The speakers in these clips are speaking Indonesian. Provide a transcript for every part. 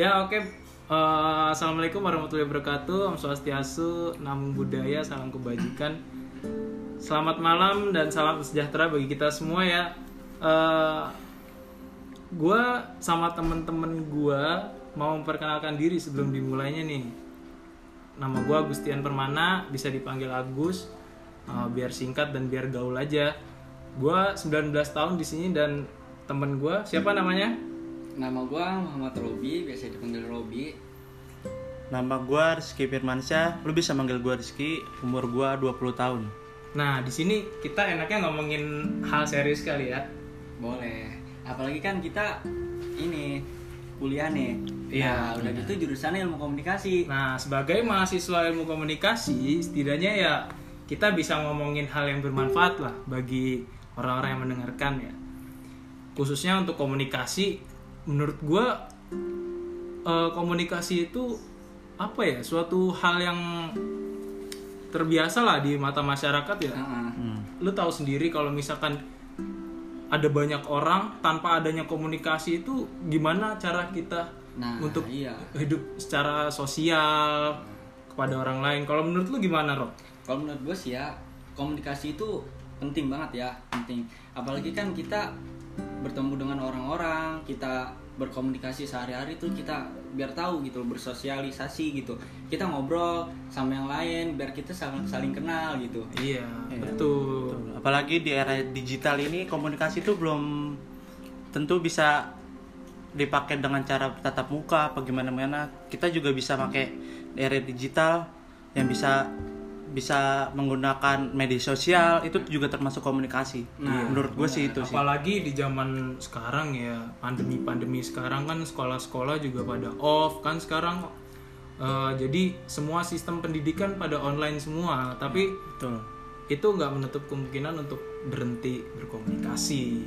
Ya oke. Eh, Assalamualaikum warahmatullahi wabarakatuh. Om Swastiastu, Namo Buddhaya, salam kebajikan. Selamat malam dan salam sejahtera bagi kita semua ya. Eh, gua sama temen-temen gua mau memperkenalkan diri sebelum dimulainya nih. Nama gua Agustian Permana, bisa dipanggil Agus. Eh, biar singkat dan biar gaul aja. Gua 19 tahun di sini dan temen gua siapa namanya? Nama gua Muhammad Robi, biasa dipanggil Robi. Nama gua Rizky Firmansyah, lu bisa manggil gua Rizky, umur gua 20 tahun. Nah, di sini kita enaknya ngomongin hal serius kali ya. Boleh. Apalagi kan kita ini kuliah nih. Iya, Nah, udah gitu jurusannya ilmu komunikasi. Nah, sebagai mahasiswa ilmu komunikasi, setidaknya ya kita bisa ngomongin hal yang bermanfaat lah bagi orang-orang yang mendengarkan ya. Khususnya untuk komunikasi, menurut gua eh, komunikasi itu apa ya? Suatu hal yang terbiasa lah di mata masyarakat ya. Heeh. Hmm. lu tahu sendiri kalau misalkan ada banyak orang tanpa adanya komunikasi itu gimana cara kita Nah, untuk iya. hidup secara sosial kepada orang lain. Kalau menurut lu gimana, Rob? Kalau menurut gue sih ya, komunikasi itu penting banget ya, penting. Apalagi kan kita bertemu dengan orang-orang, kita berkomunikasi sehari-hari tuh kita biar tahu gitu, bersosialisasi gitu. Kita ngobrol sama yang lain biar kita saling saling kenal gitu. Iya, Iya, betul. Betul. Apalagi di era digital ini komunikasi itu belum tentu bisa dipakai dengan cara tatap muka apa gimana gimana. Kita juga bisa pakai era digital yang bisa bisa menggunakan media sosial itu juga termasuk komunikasi. Nah, menurut gue sih itu sih. Apalagi di zaman sekarang ya, pandemi-pandemi sekarang kan sekolah-sekolah juga pada off kan sekarang. Eh, jadi semua sistem pendidikan pada online semua, tapi Betul. itu nggak menutup kemungkinan untuk berhenti berkomunikasi.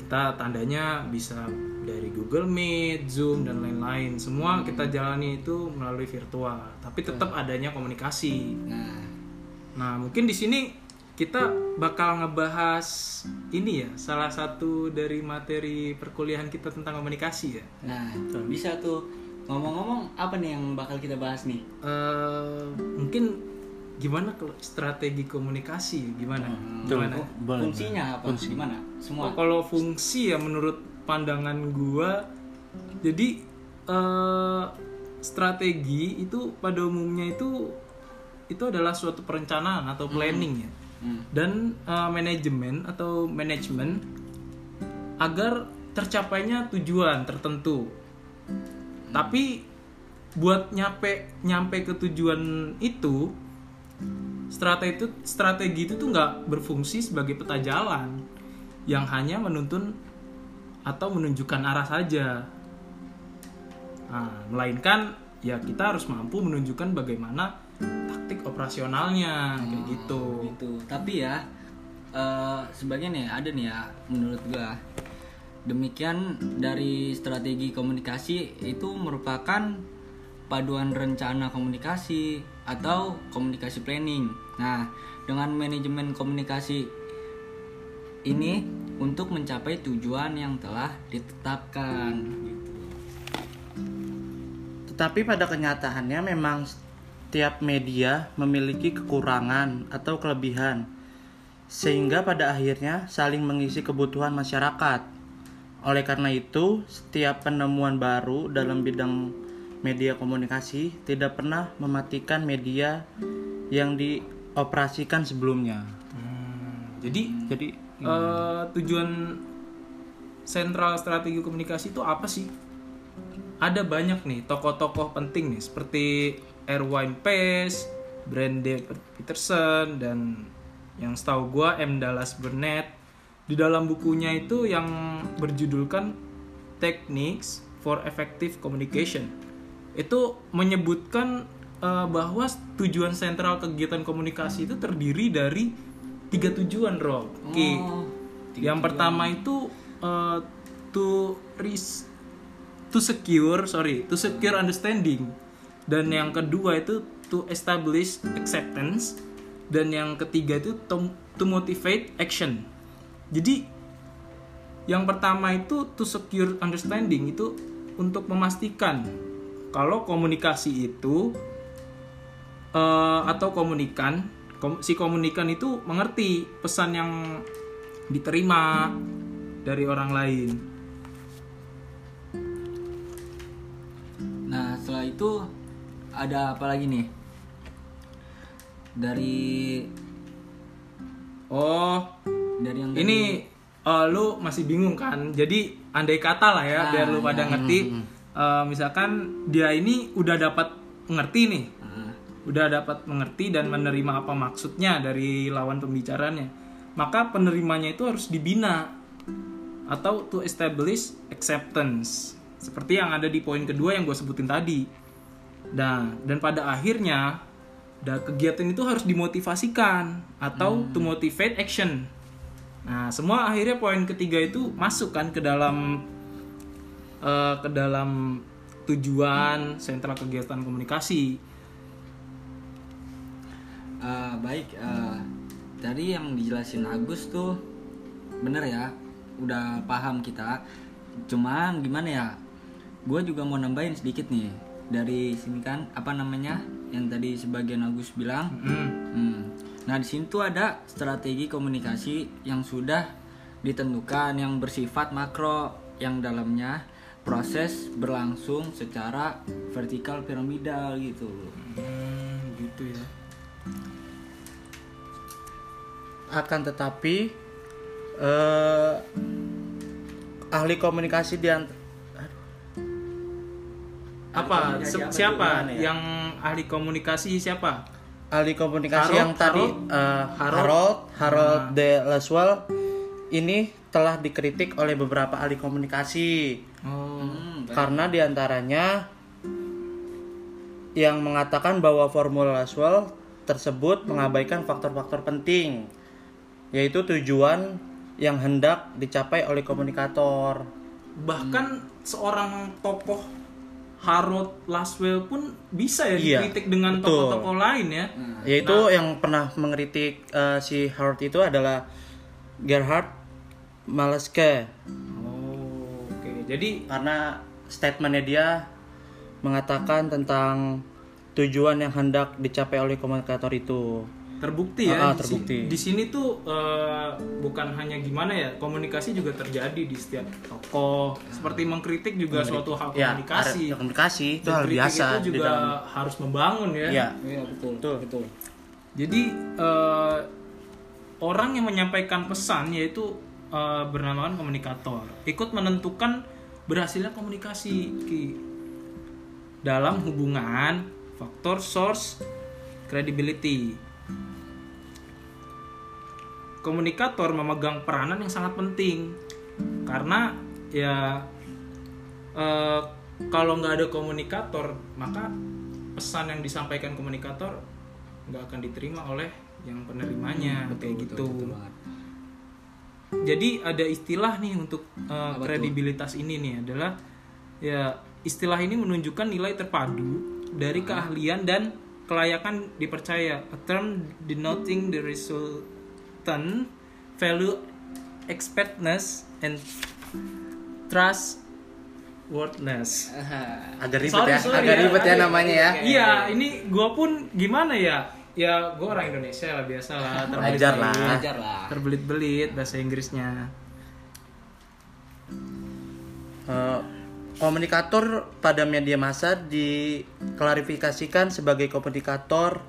Kita tandanya bisa dari Google Meet, Zoom dan lain-lain. Semua kita jalani itu melalui virtual, tapi tetap adanya komunikasi. Nah, Nah, mungkin di sini kita bakal ngebahas ini ya, salah satu dari materi perkuliahan kita tentang komunikasi ya. nah bisa tuh ngomong-ngomong apa nih yang bakal kita bahas nih? Eh, mungkin gimana kalau strategi komunikasi gimana? Boleh, Fungsinya apa? Gimana? Semua. Oh, kalau fungsi ya menurut pandangan gua. Jadi eh, strategi itu pada umumnya itu itu adalah suatu perencanaan atau planning ya. Hmm. dan eh, manajemen atau manajemen agar tercapainya tujuan tertentu. Tapi buat nyampe nyampe ke tujuan itu strategi itu strategi itu tuh nggak berfungsi sebagai peta jalan. Yang hanya menuntun atau menunjukkan arah saja. Nah, melainkan ya kita harus mampu menunjukkan bagaimana taktik operasionalnya kayak gitu. gitu. Tapi ya eh, sebagian ya ada nih ya menurut gua. Demikian dari strategi komunikasi itu merupakan paduan rencana komunikasi atau komunikasi planning. Nah dengan manajemen komunikasi ini untuk mencapai tujuan yang telah ditetapkan gitu. Tetapi pada kenyataannya memang setiap media memiliki kekurangan atau kelebihan sehingga pada akhirnya saling mengisi kebutuhan masyarakat. Oleh karena itu, setiap penemuan baru dalam bidang media komunikasi tidak pernah mematikan media yang dioperasikan sebelumnya. Hmm, jadi Jadi eh, tujuan sentral strategi komunikasi itu apa sih? Ada banyak nih tokoh-tokoh penting nih seperti Erwin Pace, Brande Peterson dan yang setahu gua M. Dallas Burnett. Di dalam bukunya itu yang berjudulkan Techniques for Effective Communication. Itu menyebutkan eh, bahwa tujuan sentral kegiatan komunikasi itu terdiri dari tiga tujuan Rob. Oke. Oh, yang pertama itu eh, to res- to secure sorry to secure understanding dan yang kedua itu to establish acceptance dan yang ketiga itu to, to motivate action jadi yang pertama itu to secure understanding itu untuk memastikan kalau komunikasi itu eh, atau komunikan kom- si komunikan itu mengerti pesan yang diterima dari orang lain. Nah, setelah itu ada apa lagi nih? Dari Oh, dari yang ini eh, lu masih bingung kan? Jadi andai kata lah ya, Ah, biar lu pada iya. ngerti. eh, misalkan dia ini udah dapat mengerti nih, udah dapat mengerti dan menerima apa maksudnya dari lawan pembicaranya, maka penerimanya itu harus dibina atau to establish acceptance, seperti yang ada di poin kedua yang gue sebutin tadi. Nah, dan pada akhirnya, da, kegiatan itu harus dimotivasikan atau to motivate action. Nah, semua akhirnya poin ketiga itu masuk kan ke dalam eh, ke dalam tujuan sentral kegiatan komunikasi. Eh, baik, eh, tadi yang dijelasin Agus tuh bener ya, udah paham kita. Cuma gimana ya? Gue juga mau nambahin sedikit nih dari sini kan apa namanya yang tadi sebagian Agus bilang. Hmm. Hmm. Nah di sini tuh ada strategi komunikasi yang sudah ditentukan yang bersifat makro yang dalamnya proses berlangsung secara vertikal piramidal gitu. Hmm, gitu ya. Akan tetapi eh, ahli komunikasi di ant- Apa? Se- apa siapa ya? yang ahli komunikasi siapa? ahli komunikasi Harold, yang tadi Harold? eh, Harold? Harold Harold de Laswell ini telah dikritik oleh beberapa ahli komunikasi Oh. Hmm, baik. karena di antaranya yang mengatakan bahwa formula Laswell tersebut mengabaikan faktor-faktor penting yaitu tujuan yang hendak dicapai oleh komunikator. Bahkan seorang tokoh Harold Laswell pun bisa ya Iya, dikritik dengan tokoh-tokoh lain ya. yaitu yang pernah mengkritik eh, si Harold itu adalah Gerhard Maleske. Oh, oke. Jadi karena statementnya dia mengatakan tentang tujuan yang hendak dicapai oleh komunikator itu terbukti ya Ah, ah, terbukti. di sini tuh eh, bukan hanya gimana ya komunikasi juga terjadi di setiap tokoh seperti mengkritik juga suatu hal ya komunikasi ada- komunikasi itu hal biasa itu juga dalam harus membangun ya ya Iya betul. Betul. betul. jadi eh, orang yang menyampaikan pesan yaitu eh, bernamakan komunikator ikut menentukan berhasilnya komunikasi Ki. dalam hubungan faktor source credibility komunikator memegang peranan yang sangat penting karena ya eh, kalau nggak ada komunikator maka pesan yang disampaikan komunikator nggak akan diterima oleh yang penerimanya kayak gitu betul banget. jadi ada istilah nih untuk uh, tuh? kredibilitas ini nih adalah ya istilah ini menunjukkan nilai terpadu dari keahlian dan kelayakan dipercaya a term denoting the resultant value expertness and trustworthiness agak ribet Sorry, ya sorry agak ya. ribet ya namanya ya Iya, ini gua pun gimana ya? Ya, gua orang Indonesia lah biasa lah. Belajar lah. Lah. Terbelit-belit bahasa Inggrisnya. Eh, komunikator pada media massa diklarifikasikan sebagai komunikator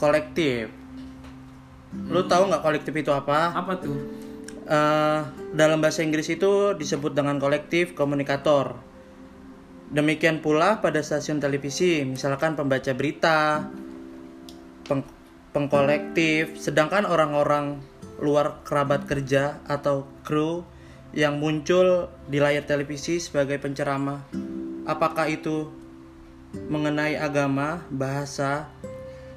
kolektif lu tahu nggak kolektif itu apa Apa tuh? Eh, dalam bahasa Inggris itu disebut dengan kolektif komunikator. Demikian pula pada stasiun televisi, misalkan pembaca berita, peng- pengkolektif, sedangkan orang-orang luar kerabat kerja atau kru yang muncul di layar televisi sebagai penceramah. Apakah itu mengenai agama, bahasa,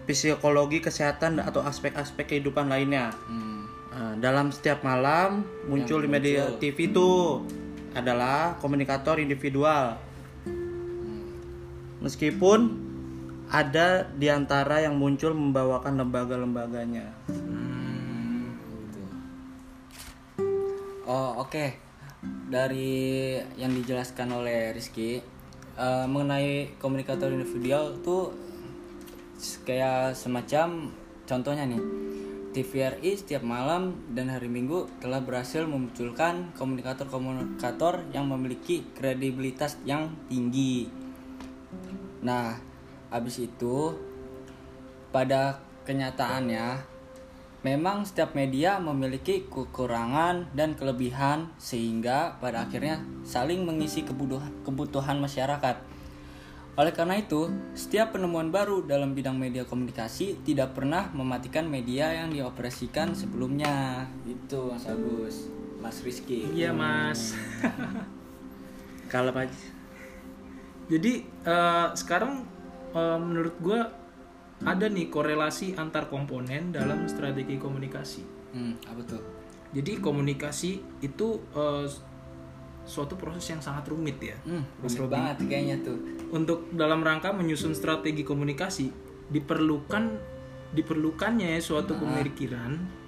psikologi, kesehatan atau aspek-aspek kehidupan lainnya? Hmm. Nah, dalam setiap malam muncul di media TV itu adalah komunikator individual. Meskipun ada di antara yang muncul membawakan lembaga-lembaganya. Oh oke. dari yang dijelaskan oleh Rizky eh, mengenai komunikator individual tuh kayak semacam contohnya nih TVRI setiap malam dan hari Minggu telah berhasil memunculkan komunikator-komunikator yang memiliki kredibilitas yang tinggi. Nah, habis itu pada kenyataannya memang setiap media memiliki kekurangan dan kelebihan sehingga pada akhirnya saling mengisi kebutuhan, masyarakat. Oleh karena itu, setiap penemuan baru dalam bidang media komunikasi tidak pernah mematikan media yang dioperasikan sebelumnya. Itu Mas Agus, Mas Rizky. Iya mas. Kalau Pak Jadi eh, sekarang eh, menurut gue ada nih korelasi antar komponen dalam strategi komunikasi. Hmm, apa tuh? Jadi komunikasi itu eh, suatu proses yang sangat rumit ya. Hmm, rumit Robi. banget kayaknya tuh. Untuk dalam rangka menyusun strategi komunikasi diperlukan diperlukannya suatu pemikiran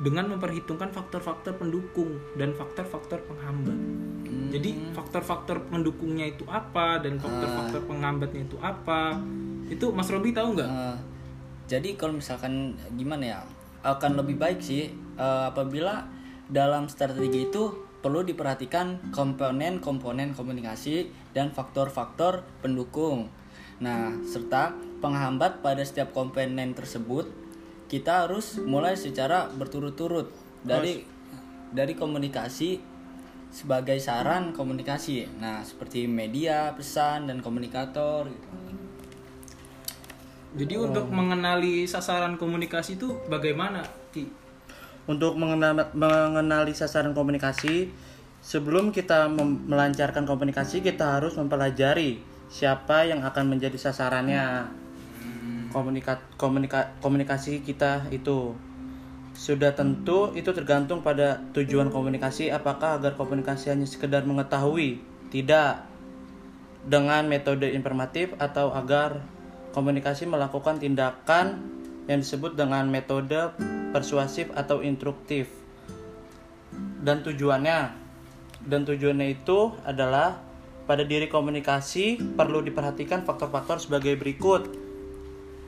dengan memperhitungkan faktor-faktor pendukung dan faktor-faktor penghambat. Jadi faktor-faktor pendukungnya itu apa dan faktor-faktor penghambatnya itu apa? Itu Mas Robi tahu nggak? Eh, jadi kalau misalkan gimana ya akan lebih baik sih eh, apabila dalam strategi itu perlu diperhatikan komponen-komponen komunikasi dan faktor-faktor pendukung. Nah, serta penghambat pada setiap komponen tersebut kita harus mulai secara berturut-turut dari dari komunikasi sebagai saran komunikasi. Nah, seperti media, pesan dan komunikator gitu. Jadi untuk mengenali sasaran komunikasi itu bagaimana? Ki? Untuk mengenal- mengenali sasaran komunikasi, sebelum kita melancarkan komunikasi, kita harus mempelajari siapa yang akan menjadi sasarannya. Komunika- komunika- komunikasi kita itu sudah tentu itu tergantung pada tujuan komunikasi apakah agar komunikasi hanya sekedar mengetahui tidak dengan metode informatif atau agar komunikasi melakukan tindakan yang disebut dengan metode persuasif atau instruktif dan tujuannya dan tujuannya itu adalah pada diri komunikasi perlu diperhatikan faktor-faktor sebagai berikut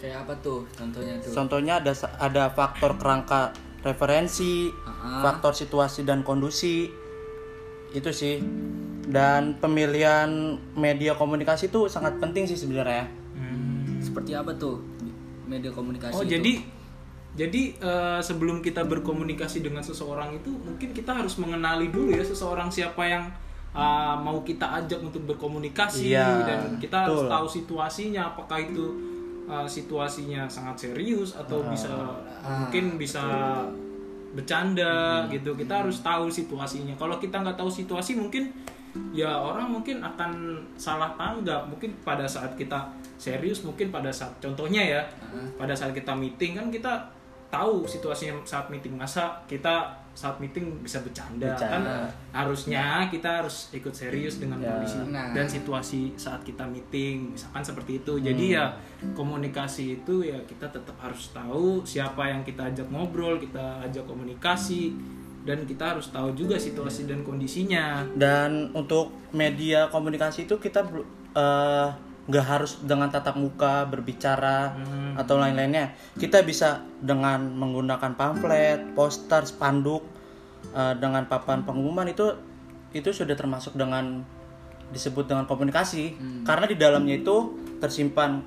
Kayak apa tuh contohnya tuh? Contohnya ada ada faktor kerangka referensi, Ah. faktor situasi dan kondisi. Itu sih. Dan pemilihan media komunikasi itu sangat penting sih sebenarnya. Seperti apa tuh media komunikasi Oh itu? jadi jadi eh, sebelum kita berkomunikasi dengan seseorang itu mungkin kita harus mengenali dulu ya seseorang siapa yang eh, mau kita ajak untuk berkomunikasi Iya, dan kita harus betul. tahu situasinya apakah itu eh, situasinya sangat serius atau bisa mungkin bisa bercanda gitu. Kita harus tahu situasinya. Kalau kita nggak tahu situasi mungkin ya orang mungkin akan salah tanggap. Mungkin pada saat kita serius mungkin pada saat contohnya ya pada saat kita meeting kan kita tahu situasinya saat meeting. Masa kita saat meeting bisa bercanda, Bercanda. kan harusnya kita harus ikut serius dengan Ya. kondisi Nah. dan situasi saat kita meeting. Misalkan seperti itu. Jadi ya komunikasi itu ya kita tetap harus tahu siapa yang kita ajak ngobrol kita ajak komunikasi dan kita harus tahu juga situasi dan kondisinya. Dan untuk media komunikasi itu kita eh, nggak harus dengan tatap muka berbicara atau lain-lainnya. Kita bisa dengan menggunakan pamflet, poster, spanduk, eh, dengan papan pengumuman itu itu sudah termasuk dengan disebut dengan komunikasi. Karena di dalamnya itu tersimpan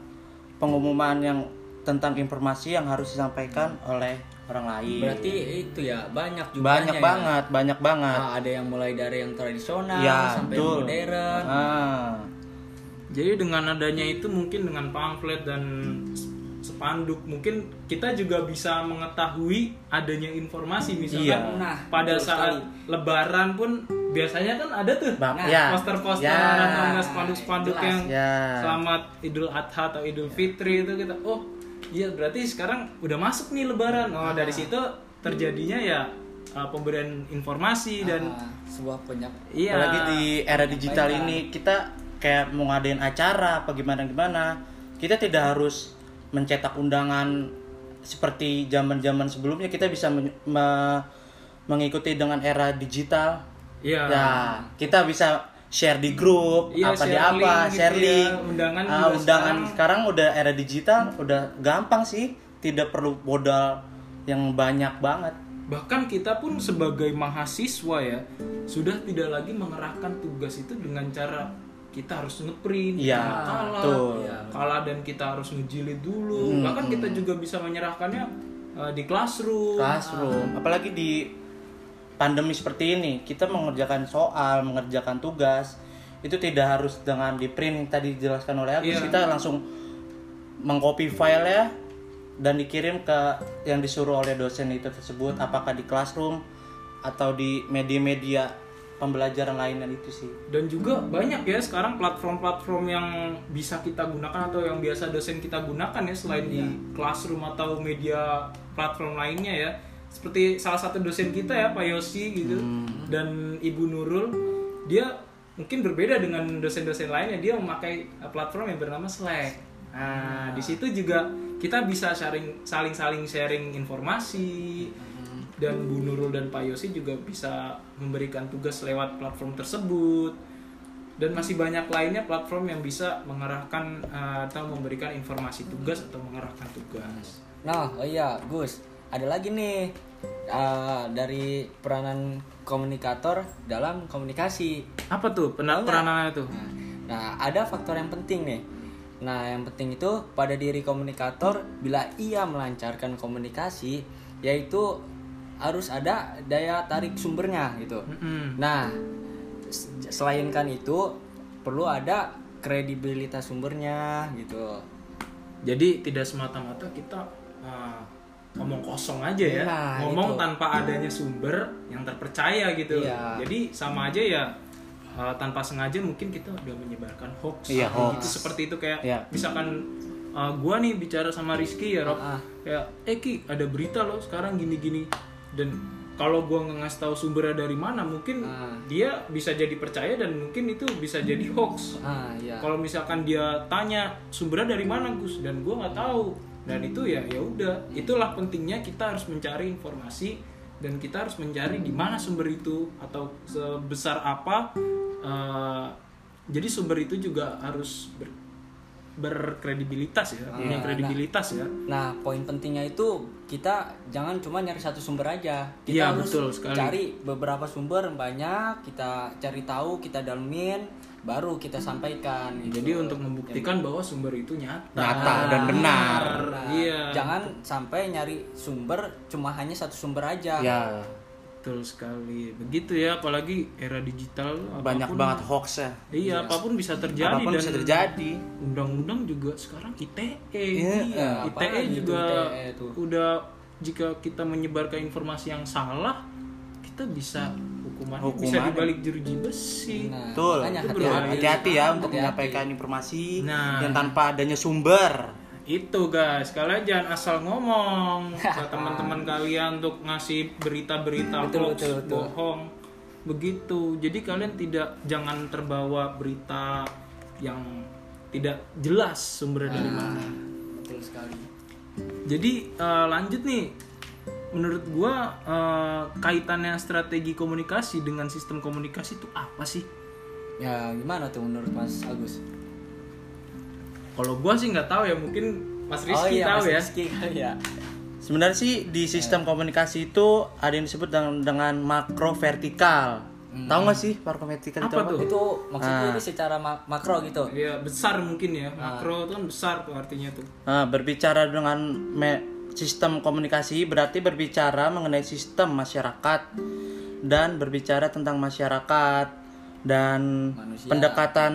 pengumuman yang tentang informasi yang harus disampaikan oleh orang lain. Berarti itu ya banyak banyak ya. banget, banyak banget. Nah, ada yang mulai dari yang tradisional Ya, sampai yang betul. modern. Ah. Jadi dengan adanya itu mungkin dengan pamflet dan spanduk mungkin kita juga bisa mengetahui adanya informasi misalkan Iya. Nah, pada betul saat sekali. lebaran pun biasanya kan ada tuh Nah, ya. poster-poster Ya. atau spanduk-spanduk yang Ya. selamat Idul Adha atau Idul Fitri itu kita oh iya berarti sekarang udah masuk nih lebaran oh dari situ terjadinya ya uh, pemberian informasi dan Ah, sebuah penyak iya Apalagi di era digital Baiklah. ini kita kayak mau ngadain acara apa gimana gimana, kita tidak harus mencetak undangan seperti zaman-zaman sebelumnya kita bisa men- me- mengikuti dengan era digital. Iya. Ya, kita bisa share di grup, Iya, apa di apa, link gitu share ya. Undangan Ah, juga undangan sekarang. udah era digital, udah gampang sih, tidak perlu modal yang banyak banget. Bahkan kita pun sebagai mahasiswa ya sudah tidak lagi mengerahkan tugas itu dengan cara kita harus ngeprint, Iya, kalah, betul. kalah dan kita harus ngejilid dulu. Bahkan kita juga bisa menyerahkannya uh, di classroom. Classroom, apalagi di pandemi seperti ini, kita mengerjakan soal, mengerjakan tugas, itu tidak harus dengan di print tadi dijelaskan oleh Agus, Iya. kita langsung mengcopy file ya dan dikirim ke yang disuruh oleh dosen itu tersebut, apakah di classroom atau di media-media pembelajaran lainnya itu sih. Dan juga banyak ya sekarang platform-platform yang bisa kita gunakan atau yang biasa dosen kita gunakan ya selain di classroom atau media platform lainnya ya. Seperti salah satu dosen kita ya Pak Yosi gitu. Dan Ibu Nurul dia mungkin berbeda dengan dosen-dosen lainnya. Dia memakai uh, platform yang bernama Slack. Nah, di situ juga kita bisa sharing saling-saling sharing informasi. Dan Bu Nurul dan Pak Yosi juga bisa memberikan tugas lewat platform tersebut. Dan masih banyak lainnya platform yang bisa mengarahkan uh, atau memberikan informasi tugas atau mengarahkan tugas. Nah, oh iya, Gus, ada lagi nih uh, dari peranan komunikator dalam komunikasi. Apa tuh pena- peranannya tuh? Nah, Nah, ada faktor yang penting nih. Nah, yang penting itu pada diri komunikator bila ia melancarkan komunikasi yaitu harus ada daya tarik sumbernya gitu. Mm-mm. Nah, s- selain kan itu perlu ada kredibilitas sumbernya gitu. Jadi tidak semata-mata kita uh, ngomong kosong aja ya, Nah, ngomong itu. tanpa adanya sumber yang terpercaya gitu. Iya. Jadi sama aja ya uh, tanpa sengaja mungkin kita udah menyebarkan hoax. Iya, Kayak hoax. Gitu seperti itu kayak Iya. misalkan uh, gua nih bicara sama Rizky ya Rob, Ah. kayak eh Ki ada berita loh sekarang gini-gini dan kalau gua nggak ngasih tahu sumbernya dari mana mungkin Ah. dia bisa jadi percaya dan mungkin itu bisa jadi hoax. Ah, iya. Kalau misalkan dia tanya sumbernya dari mana Gus dan gua nggak tahu dan itu ya ya udah itulah pentingnya kita harus mencari informasi dan kita harus mencari di mana sumber itu atau sebesar apa eh, jadi sumber itu juga harus ber- berkredibilitas ya punya Iya, kredibilitas ya Nah, poin pentingnya itu kita jangan cuma nyari satu sumber aja. Kita Iya, harus betul sekali. cari beberapa sumber banyak, kita cari tahu, kita dalemin, baru kita sampaikan. gitu. jadi untuk membuktikan bahwa sumber itu nyata Nyata dan benar. Nah, iya Jangan sampai nyari sumber cuma hanya satu sumber aja. Ya, betul sekali begitu ya apalagi era digital banyak apapun- banget hoax ya. Iya, apa pun bisa terjadi Apa pun dan bisa terjadi. undang-undang juga sekarang ITE. Iya, ITE apalagi itu juga ITE udah jika kita menyebarkan informasi yang salah, kita bisa hukuman bisa Hukuman. dibalik jeruji besi. Nah, Betul. Itu hati-hati. Ya untuk Hati-hati. menyampaikan informasi Nah. yang tanpa adanya sumber. Itu guys, kalian jangan asal ngomong ke teman-teman kalian untuk ngasih berita-berita hoax, betul, betul. bohong. Begitu. Jadi kalian tidak jangan terbawa berita yang tidak jelas sumbernya dari mana. Betul sekali. Jadi eh, lanjut nih, menurut gua eh, kaitannya strategi komunikasi dengan sistem komunikasi itu apa sih? Ya, gimana tuh menurut Mas Agus? Kalau gua sih nggak tahu ya, mungkin Mas oh Rizky iya, tahu Mas ya. Rizky kali ya. Sebenarnya sih di sistem komunikasi itu ada yang disebut dengan, dengan makro vertikal. Tahu nggak sih makro vertikal itu Apa apa? tuh? Itu maksudnya Ah. ini secara ma- makro gitu. Ya besar mungkin ya, makro itu kan besar tuh artinya tuh. Nah, berbicara dengan me- sistem komunikasi berarti berbicara mengenai sistem masyarakat dan berbicara tentang masyarakat dan Manusia. pendekatan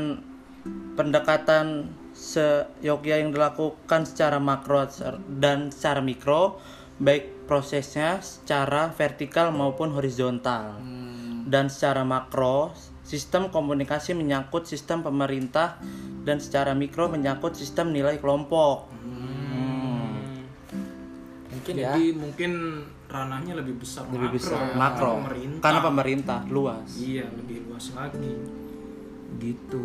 pendekatan seyogia yang dilakukan secara makro dan secara mikro baik prosesnya secara vertikal maupun horizontal. Hmm, dan secara makro sistem komunikasi menyangkut sistem pemerintah dan secara mikro menyangkut sistem nilai kelompok mungkin ya. Jadi mungkin ranahnya lebih besar lebih makro besar ya, makro karena pemerintah. karena pemerintah luas Iya, lebih luas lagi. Gitu.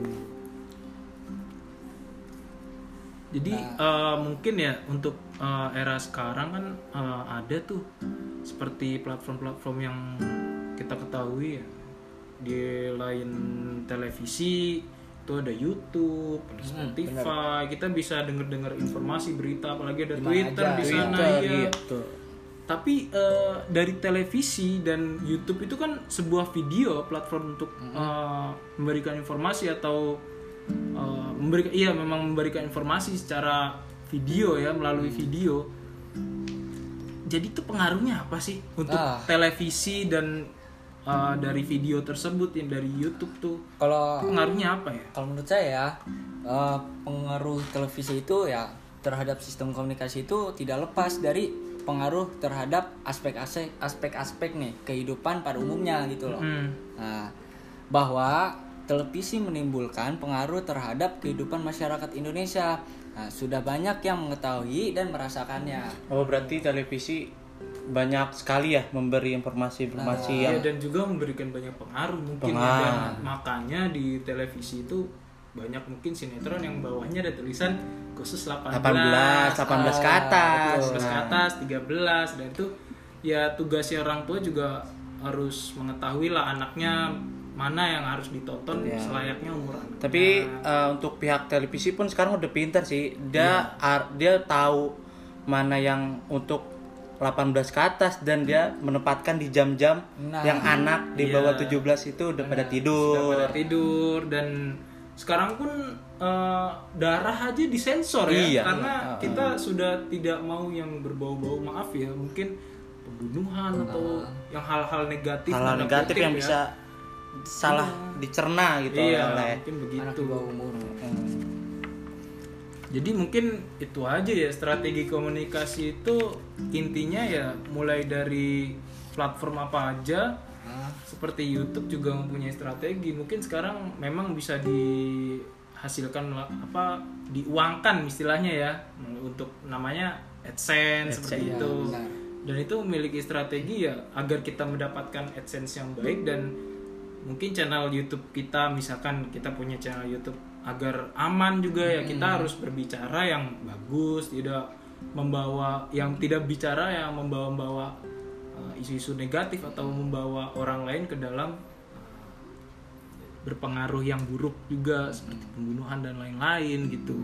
Jadi eh, mungkin ya untuk eh, era sekarang kan eh, ada tuh seperti platform-platform yang kita ketahui ya di lain televisi itu ada YouTube, ada Spotify, kita bisa denger-dengar informasi berita, apalagi ada Di mana Twitter aja. di sana Twitter, iya. gitu. Tapi eh, dari televisi dan YouTube itu kan sebuah video platform untuk eh, memberikan informasi atau eh, memberikan iya memang memberikan informasi secara video ya melalui video. Jadi itu pengaruhnya apa sih untuk Ah. televisi dan eh, dari video tersebut yang dari YouTube tuh Kalau pengaruhnya apa ya? kalau menurut saya eh, pengaruh televisi itu ya terhadap sistem komunikasi itu tidak lepas dari pengaruh terhadap aspek-aspek aspek-aspek nih kehidupan pada umumnya gitu loh. Hmm. Nah, bahwa televisi menimbulkan pengaruh terhadap kehidupan masyarakat Indonesia. Nah, sudah banyak yang mengetahui dan merasakannya. Oh berarti televisi banyak sekali ya memberi informasi-informasi yang Ya, dan juga memberikan banyak pengaruh mungkin ya. Pengaruh. Dan makanya di televisi itu banyak mungkin sinetron yang bawahnya ada tulisan khusus 18 18, 18 ke atas. Terus ke atas 13 dan itu ya tugasnya orang tua juga harus mengetahui lah anaknya mana yang harus ditonton selayaknya umur anak. Tapi eh, untuk pihak televisi pun sekarang udah pintar sih. Dia ar- dia tahu mana yang untuk 18 ke atas dan dia menempatkan di jam-jam Nah. yang anak di bawah 17 itu udah pada tidur. pada tidur dan sekarang pun eh, darah aja disensor ya Iya. karena kita sudah tidak mau yang berbau-bau maaf ya mungkin pembunuhan atau yang hal-hal negatif Hal-hal negatif yang ya. bisa salah dicerna gitu iya oleh mungkin Anak begitu di bawah umur. Jadi mungkin itu aja ya strategi komunikasi itu intinya ya mulai dari platform apa aja. Ah, seperti YouTube juga mempunyai strategi. Mungkin sekarang memang bisa dihasilkan apa diuangkan istilahnya ya. Untuk namanya AdSense, seperti iya, itu. benar. dan itu memiliki strategi ya agar kita mendapatkan AdSense yang baik dan mungkin channel YouTube kita misalkan kita punya channel YouTube agar aman juga ya kita harus berbicara yang bagus tidak membawa yang tidak bicara yang membawa-bawa uh, isu-isu negatif atau membawa orang lain ke dalam uh, berpengaruh yang buruk juga seperti pembunuhan dan lain-lain gitu.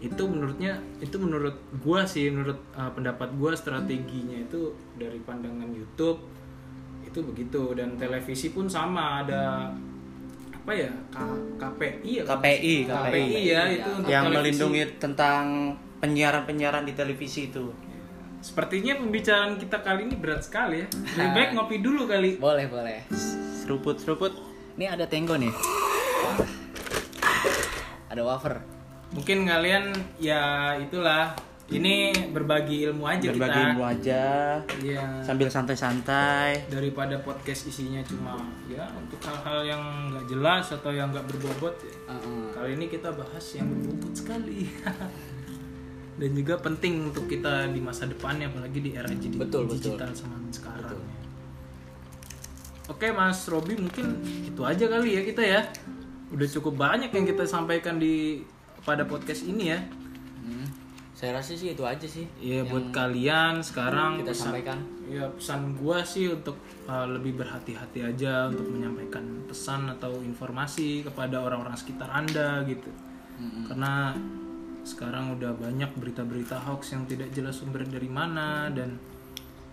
Itu menurutnya itu menurut gua sih menurut uh, pendapat gua strateginya itu dari pandangan YouTube itu begitu dan televisi pun sama ada apa ya K- KPI ya KPI, KPI ya itu untuk yang televisi. melindungi tentang penyiaran-penyiaran di televisi itu. Sepertinya pembicaraan kita kali ini berat sekali ya. Lebih baik ngopi dulu kali. Boleh, boleh. Seruput-seruput. Ini ada tenggo nih. Ada wafer. Mungkin kalian ya itulah ini berbagi ilmu aja Berbagi kita. ilmu aja Iya. sambil santai-santai. Daripada podcast isinya cuma ya untuk hal-hal yang nggak jelas atau yang nggak berbobot. ya. Heeh. Kali ini kita bahas yang berbobot sekali. Dan juga penting untuk kita di masa depannya apalagi di era jadi Betul, betul. digital sama sekarang. ya. Oke Mas Robi mungkin itu aja kali ya kita ya. Udah cukup banyak yang kita sampaikan di pada podcast ini ya. Hmm. Saya rasa sih itu aja sih. Iya buat kalian sekarang kita pesan, sampaikan. Ya pesan gua sih untuk uh, lebih berhati-hati aja untuk menyampaikan pesan atau informasi kepada orang-orang sekitar anda gitu. Karena sekarang udah banyak berita-berita hoax yang tidak jelas sumber dari mana dan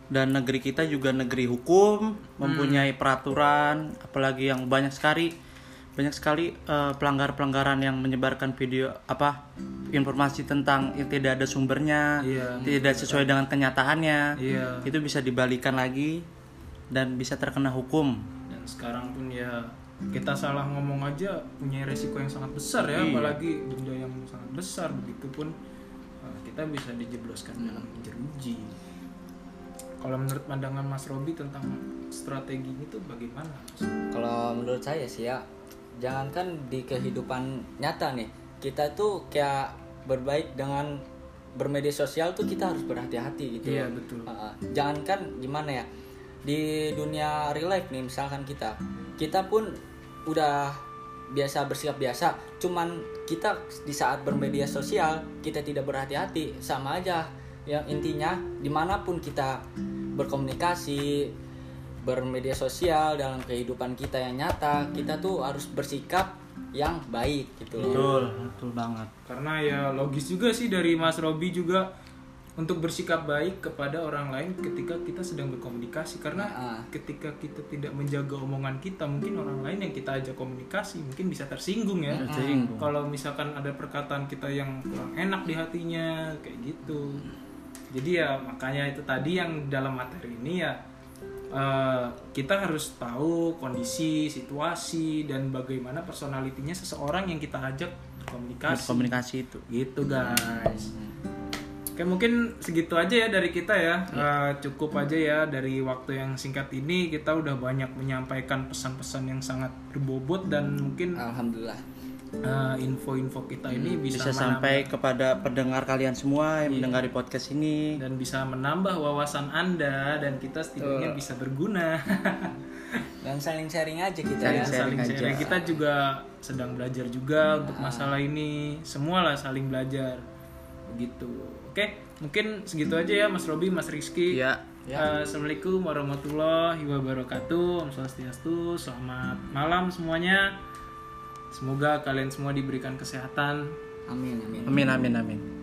Dan negeri kita juga negeri hukum, mempunyai peraturan, apalagi yang banyak sekali banyak sekali eh, pelanggar-pelanggaran yang menyebarkan video apa informasi tentang yang tidak ada sumbernya, Iya. tidak sesuai dengan kenyataannya. iya Itu bisa dibalikan lagi dan bisa terkena hukum. dan sekarang pun ya kita salah ngomong aja punya resiko yang sangat besar ya apalagi denda yang sangat besar begitupun uh, kita bisa dijebloskan dalam jeruji kalau menurut pandangan Mas Robi tentang strategi itu bagaimana Mas? Kalau menurut saya sih ya, jangankan di kehidupan nyata nih, kita tuh kayak berbaik dengan bermedia sosial tuh kita harus berhati-hati gitu. Iya, loh. betul. Uh, jangankan gimana ya, di dunia real life nih misalkan kita, kita pun udah biasa bersikap biasa, cuman kita di saat bermedia sosial kita tidak berhati-hati, sama aja. Yang intinya di mana pun kita berkomunikasi bermedia sosial dalam kehidupan kita yang nyata kita tuh harus bersikap yang baik gitu loh. Betul betul banget. Karena ya logis juga sih dari Mas Robi juga untuk bersikap baik kepada orang lain ketika kita sedang berkomunikasi. Karena Ah. ketika kita tidak menjaga omongan kita mungkin orang lain yang kita ajak komunikasi mungkin bisa tersinggung ya. Tersinggung. kalau misalkan ada perkataan kita yang kurang enak di hatinya kayak gitu. Jadi ya makanya itu tadi yang dalam materi ini ya eh, kita harus tahu kondisi situasi dan bagaimana personalitinya seseorang yang kita ajak berkomunikasi. Komunikasi itu. Gitu guys. Oke mungkin segitu aja ya dari kita ya. Eh, cukup aja ya dari waktu yang singkat ini. Kita udah banyak menyampaikan pesan-pesan yang sangat berbobot dan mungkin alhamdulillah eh, info-info kita ini bisa, bisa menambah- sampai kepada pendengar kalian semua yang mendengar di podcast ini. Dan bisa menambah wawasan anda dan kita setidaknya bisa berguna. Dan saling sharing aja kita Saling ya. sharing saling aja. sharing kita juga sedang belajar juga untuk masalah ini. Semualah saling belajar. Begitu. Oke mungkin segitu aja ya Mas Robi Mas Rizky. Ya. Eh, Assalamualaikum warahmatullahi wabarakatuh. Om Swastiastu Selamat malam semuanya Semoga kalian semua diberikan kesehatan. Amin amin. Amin amin amin